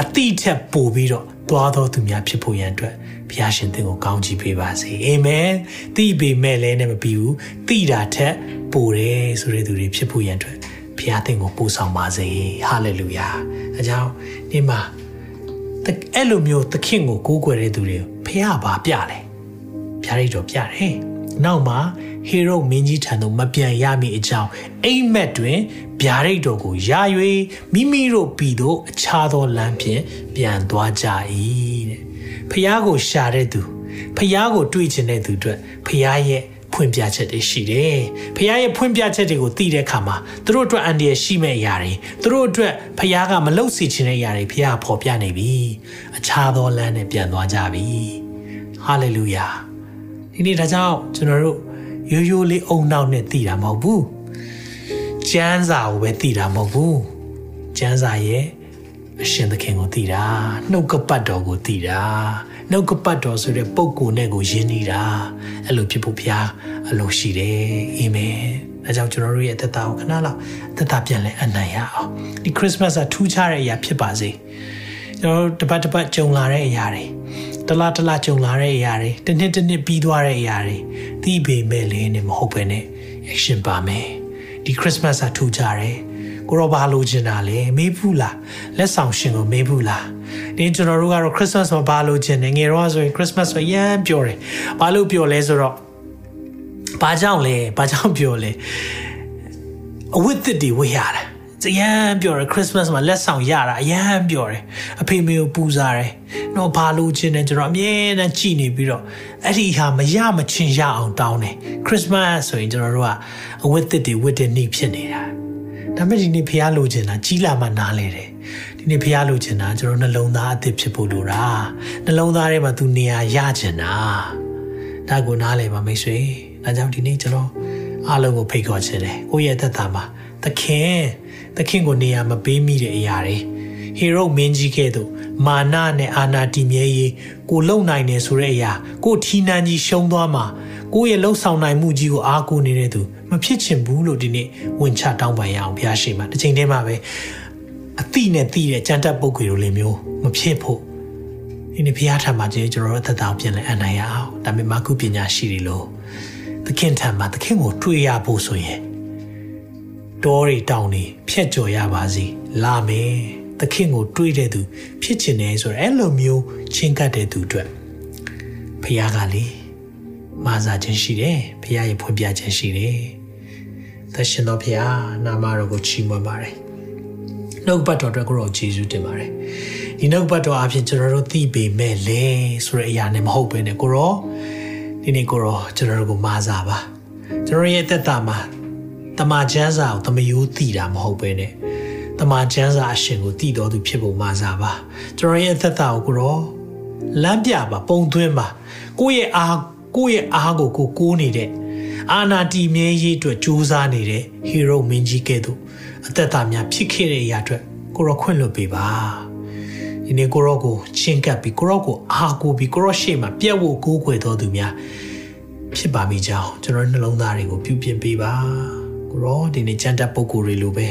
အသိထက်ပိုပြီးတော့ သွားတော်သူများဖြစ်ဖို့ရန်အတွက်ဘုရားရှင်သင်ကိုကောင်းချီးပေးပါစေအာမင်သိပေမဲ့လည်းနဲ့မပြီးဘူးသိတာထက်ပိုတယ်ဆိုတဲ့သူတွေဖြစ်ဖို့ရန်အတွက်ဘုရားသင်ကိုပို့ဆောင်ပါစေဟာလေလုယာအကြောင်းဒီမှာအဲ့လိုမျိုးသခင်ကိုကိုးကွယ်တဲ့သူတွေဘုရားဘာပြလဲဘုရားရိတ်တော်ပြတယ်နောက်မှာ ဟေရုမင်းကြီးထံသို့မပြန်ရမည်အကြောင်းအိမ်မက်တွင်ဗျာဒိတ်တော်ကိုယာ၍မိမိတို့ပြည်သို့အခြားသောလမ်းဖြင့်ပြန်သွားကြ၏တဲ့ဖះကိုရှာတဲ့သူဖះကိုတွေးချင်တဲ့သူအတွက်ဖះရဲ့ဖွင့်ပြချက်တွေရှိတယ်။ဖះရဲ့ဖွင့်ပြချက်တွေကိုသိတဲ့အခါမှာသူတို့အတွက်အန်ဒီရရှိမဲ့အရာတွေသူတို့အတွက်ဖះကမလှုပ်စီချင်တဲ့အရာတွေဖះကပေါ်ပြနေပြီ။အခြားသောလမ်းနဲ့ပြန်သွားကြပြီ။ဟာလေလုယာ။ဒီနေ့ဒါကြောင့်ကျွန်တော်တို့ ရိုးရိုးလေးအုံနောက်နဲ့သိတာမဟုတ်ဘူး။ကျမ်းစာကိုပဲသိတာမဟုတ်ဘူး။ကျမ်းစာရဲ့အရှင်သခင်ကိုသိတာနှုတ်ကပတ်တော်ကိုသိတာနှုတ်ကပတ်တော်ဆိုတဲ့ပုံကိုနဲ့ကိုယဉ်နေတာအဲ့လိုဖြစ်ဖို့ဘုရားအလိုရှိတယ်အာမင်ဒါကြောင့်ကျွန်တော်တို့ရဲ့အသက်တာကိုခဏလောက်အသက်တာပြန်လဲအနံ့ရအောင်ဒီခရစ်စမတ်ကထူးခြားတဲ့အရာဖြစ်ပါစေကျွန်တော်တို့တပတ်တပတ်ကြုံလာတဲ့အရာတွေ တလားတလားကြုံလာတဲ့အရာတွေတစ်နှစ်တစ်နှစ်ပြီးသွားတဲ့အရာတွေသိပေမဲ့လည်းနဲ့မဟုတ်ဘဲနဲ့ action ပါမယ်ဒီခရစ်စမတ်ကထူးခြားတယ်ကိုရောဘာလိုချင်တာလဲမေးဘူးလားလက်ဆောင်ရှင်ကိုမေးဘူးလားဒီကျွန်တော်တို့ကတော့ Christmas မှာဘာလိုချင်တယ်ငယ်တော့ဆိုရင် Christmas ဆိုရမ်းပြောတယ်ဘာလို့ပြောလဲဆိုတော့ဘာကြောင့်လဲဘာကြောင့်ပြောလဲအဝတ်သစ်တွေဝတ်ရတာ အရန်ပြောတယ် Christmas မှာလက်ဆောင်ရတာအရန်ပြောတယ်အဖေမေကိုပူစားတယ်တော့ဘာလို့ချင်းတယ်ကျွန်တော်အမြဲတမ်းကြည်နေပြီးတော့အဲ့ဒီဟာမရမချင်းရအောင်တောင်းတယ် Christmas ဆိုရင်ကျွန်တော်တို့ကအဝတ်သစ်တွေဝတ်တဲ့နေ့ဖြစ်နေတာဒါပေမဲ့ဒီနေ့ဖះလိုချင်တာကြီးလာမှနားလဲတယ်ဒီနေ့ဖះလိုချင်တာကျွန်တော်နှလုံးသားအသစ်ဖြစ်ဖို့လိုတာနှလုံးသားထဲမှာသူနေရာရချင်တာဒါကိုနားလဲပါမိတ်ဆွေဒါကြောင့်ဒီနေ့ကျွန်တော်အားလုံးကိုဖိတ်ခေါ်ချင်တယ်ကိုယ့်ရဲ့သက်တာမှာသခင် သခင်ကိုနေရာမပေးမိတဲ့အရာတွေဟေရုမင်းကြီးကဲ့သို့မာနနဲ့အာနာတီမြဲရေးကိုလုံနိုင်တယ်ဆိုတဲ့အရာကိုထီနန်းကြီးရှုံးသွားမှာကိုယ့်ရဲ့လှုပ်ဆောင်နိုင်မှုကြီးကိုအားကိုးနေတဲ့သူမဖြစ်ချင်ဘူးလို့ဒီနေ့ဝင်ချတောင်းပန်ရအောင်ဘုရားရှိခိုးတစ်ချိန်တည်းမှာပဲအတိနဲ့တိတဲ့ကြံတက်ပုတ်ကွေလိုလေးမျိုးမဖြစ်ဖို့ဒီနေ့ဘုရားထံမှာကျေကျွန်တော်တို့သက်တာပြန်လဲအနိုင်ရအောင်ဒါပေမဲ့မကုပညာရှိတယ်လို့သခင်ထံမှာသခင်ကိုတွေ့ရဖို့ဆိုရင် တောတွေတောင်တွေဖြတ်ကျော်ရပါစီလာမယ်သခင်ကိုတွေ့တဲ့သူ ဖြစ်ချင်တယ်ဆိုတော့အဲ့လိုမျိုးချင်းကပ်တဲ့သူအတွက်ဖခင်ကလေမာစာခြင်းရှိတယ်ဖခင်ရဲ့ဖွင့်ပြခြင်းရှိတယ်သရှင်တော်ဖခင်နာမတော်ကိုချီးမွမ်းပါတယ်နှုတ်ပတ်တော်အတွက်ကိုရောယေရှုတင်ပါတယ်ဒီနှုတ်ပတ်တော်အပြင်ကျွန်တော်တို့သိပေမဲ့လေဆိုတဲ့အရာနဲ့မဟုတ်ဘဲနဲ့ကိုရောဒီနေ့ကိုရောကျွန်တော်တို့ကိုမာစာပါကျွန်တော်ရဲ့သက်တာမှာ တမန်ကျမ်းစာကိုတမယိုးသိတာမဟုတ်ပဲနဲ့တမန်ကျမ်းစာအရှင်ကိုတည်တော်သူဖြစ်ဖို့မာစာပါကျွန်တော်ရဲ့သက်တာကိုကိုရောလမ်းပြပါပုံသွင်းပါကိုယ့်ရဲ့အားကိုယ့်ရဲ့အားကိုကိုကိုးနေတဲ့အာနာတီမြဲရေးအတွက်ကြိုးစားနေတဲ့ဟီရိုမင်းကြီးကဲ့သို့အသက်တာများဖြစ်ခဲ့တဲ့အရာအတွက်ကိုရောခွင့်လွှတ်ပေးပါဒီနေ့ကိုရောကိုချင်းကပ်ပြီးကိုရောကိုအားကိုပြီးကိုရောရှေ့မှာပြက်ဝကိုးကွယ်တော်သူများဖြစ်ပါမိကြောင်းကျွန်တော်နှလုံးသားတွေကိုပြုပြင်ပေးပါ ကိုရောဒီနေ့ကျမ်းတက်ပုဂ္ဂိုလ်တွေလိုပဲ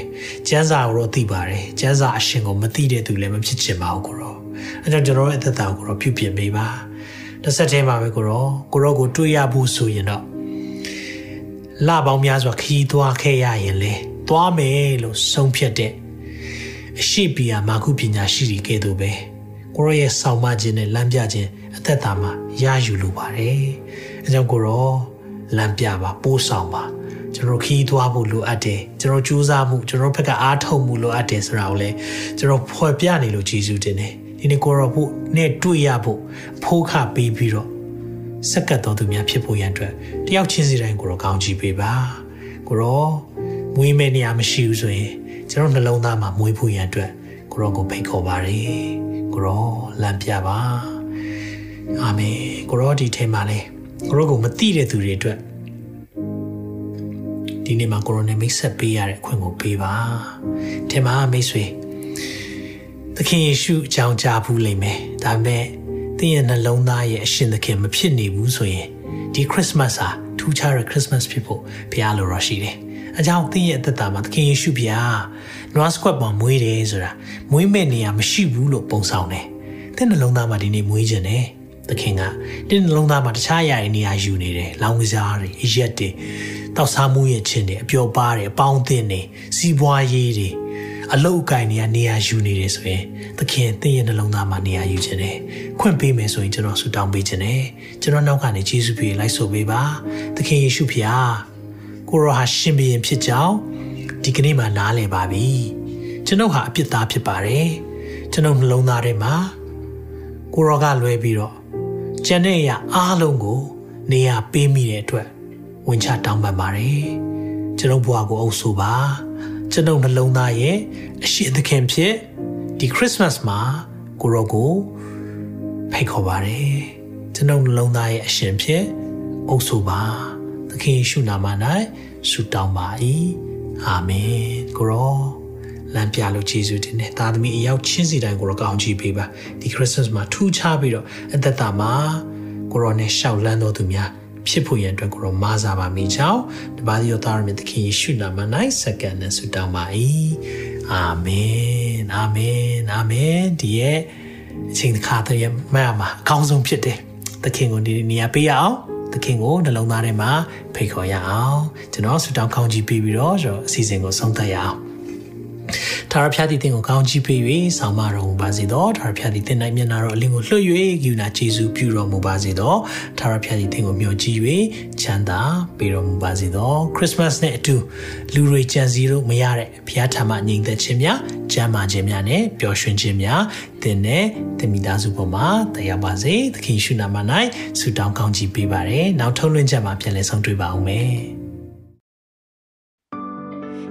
ကျမ်းစာကိုတော့သိပါတယ်ကျမ်းစာအရှင်ကိုမသိတဲ့သူလည်းမဖြစ်ချင်ပါဘူးကိုရောအဲကြောင့်ကျွန်တော်ရဲ့အသက်တာကိုတော့ပြုပြင်ပေးပါတစ်ဆက်တည်းမှာပဲကိုရောကိုရောကိုတွေးရဖို့ဆိုရင်တော့လပေါင်းများစွာခီးသွားခဲ့ရရင်လေသွားမယ်လို့ဆုံးဖြတ်တဲ့အရှိပီယာမာကုပညာရှိတွေကဲ့သို့ပဲကိုရောရဲ့ဆောင်မခြင်းနဲ့လမ်းပြခြင်းအသက်တာမှာရယူလိုပါတယ်အဲကြောင့်ကိုရောလမ်းပြပါပိုးဆောင်ပါ ကျွန်တော်ခီးသွားဖို့လိုအပ်တယ်ကျွန်တော်ကြိုးစားမှုကျွန်တော်ဘက်ကအားထုတ်မှုလိုအပ်တယ်ဆိုတာကိုလည်းကျွန်တော်ဖွဲ့ပြနေလို့ကျေးဇူးတင်တယ်ဒီနေ့ကိုရောဖို့နဲ့တွေ့ရဖို့ဖိုးခပေးပြီးတော့စက္ကတ်တော်သူများဖြစ်ဖို့ရန်အတွက်တယောက်ချင်းစီတိုင်းကိုရောကောင်းချီးပေးပါကိုရောမွေးမဲ့နေရာမရှိဘူးဆိုရင်ကျွန်တော်နှလုံးသားမှာမွေးဖို့ရန်အတွက်ကိုရောကိုဖိတ်ခေါ်ပါရယ်ကိုရောလမ်းပြပါအာမင်ကိုရောဒီထဲမှာလဲကိုရောကိုမသိတဲ့သူတွေအတွက် ဒီဒီနေ့မှာကိုရိုနာမိတ်ဆက်ပေးရတဲ့အခွင့်ကိုပေးပါထင်ပါမိတ်ဆွေသခင်ယေရှုအကြောင်းကြားဘူးလိမ့်မယ်ဒါပေမဲ့သင်ရဲ့နှလုံးသားရဲ့အရှင်သခင်မဖြစ်နေဘူးဆိုရင်ဒီခရစ်စမတ်ဟာထူးခြားတဲ့ခရစ်စမတ်ဖြစ်ဖို့ဘုရားလိုရရှိတယ်အကြောင်းသင်ရဲ့အသက်တာမှာသခင်ယေရှုဘုရားနွားစကွက်ပေါ်မွေးတယ်ဆိုတာမွေးမဲ့နေရာမရှိဘူးလို့ပုံဆောင်တယ်သင်နှလုံးသားမှာဒီနေ့မွေးခြင်းတယ် သခင်ကတင်းနှလုံးသားမှာတခြားအရာတွေနေရာယူနေတယ်လောင်ကစားတွေအရက်တွေတောက်စားမှုရဲ့ခြင်းတွေအပျော်ပါးတွေအပေါင်းအသင်းတွေစီးပွားရေးတွေအလုတ်အကင်တွေကနေရာယူနေတယ်ဆိုရင်သခင်သင်ရဲ့နှလုံးသားမှာနေရာယူခြင်းတယ်ခွင့်ပေးမယ်ဆိုရင်ကျွန်တော်ဆုတောင်းပေးခြင်းတယ်ကျွန်တော်နောက်ကနေယေရှုဖေလိုက်ဆိုပေးပါသခင်ယေရှုဖေဟာကိုရောဟာရှင်ဘရင်ဖြစ်ကြောင်းဒီကနေ့မှနားလည်ပါပြီကျွန်ုပ်ဟာအပြစ်သားဖြစ်ပါတယ်ကျွန်ုပ်နှလုံးသားထဲမှာကိုရောကလွဲပြီးတော့ ကျန်တဲ့အရာအားလုံးကို နေရာပေးမိတဲ့အတွက်ဝင်ချတောင်းပန်ပါတယ်ကျွန်ုပ်ဘဝကိုအုပ်ဆိုပါကျွန်ုပ်နှလုံးသားရဲ့အရှိသခင်ဖြစ်ဒီခရစ်စမတ်မှာကိုရောကိုဖိတ်ခေါ်ပါတယ်ကျွန်ုပ်နှလုံးသားရဲ့အရှင်ဖြစ်အုပ်ဆိုပါသခင်ယေရှုနာမ၌ဆုတောင်းပါ၏အာမင်ကိုရော လမ်းပြလို့ယေရှုတင်တဲ့သားသမီးအရောက်ချင်းစီတိုင်းကိုရောကောင်းချီးပေးပါဒီခရစ်စမတ်မှာထူးခြားပြီးတော့အသက်တာမှာကိုရောနဲ့ရှောက်လန်းတော်သူများဖြစ်ဖို့ရန်အတွက်ကိုရောမားစားပါမိကြောင်းတပါးသောသားရမသခင်ယေရှုနာမ၌စက္ကန့်နဲ့ဆုတောင်းပါ၏အာမင်အာမင်အာမင်ဒီရဲ့အချိန်တစ်ခါတည်းမှတ်မှာအကောင်းဆုံးဖြစ်တယ်သခင်ကိုဒီနေရာပေးရအောင်သခင်ကိုနှလုံးသားထဲမှာဖိတ်ခေါ်ရအောင်ကျွန်တော်ဆုတောင်းကောင်းကြီးပေးပြီးတော့ကျွန်တော်အစီအစဉ်ကိုဆုံးသက်ရအောင် ထာဝရဘုရားသည်သင်ကိုကောင်းချီးပေး၍ဆောင်မတော်မူပါစေသောထာဝရဘုရားသည်သင်၌မျက်နာတော်အလင်းကိုလွှတ်၍ဂိူနာကျေးဇူးပြုတော်မူပါစေသောထာဝရဘုရားသည်သင်ကိုမျှော်ကြည့်၍ချမ်းသာပေးတော်မူပါစေသောခရစ်စမတ်နဲ့အတူလူတွေကြံစည်လို့မရတဲ့ဘုရားထံမှညီသက်ခြင်းများကျမ်းမာခြင်းများနဲ့ပျော်ရွှင်ခြင်းများသင်နဲ့သင်မိသားစုပေါ်မှာတရားပါစေသခင်ရှုနာမ၌ဆုတောင်းကောင်းချီးပေးပါရယ်နောက်ထုံးလွှင့်ချက်မှာပြန်လည်ဆုံးတွေ့ပါအောင်မယ်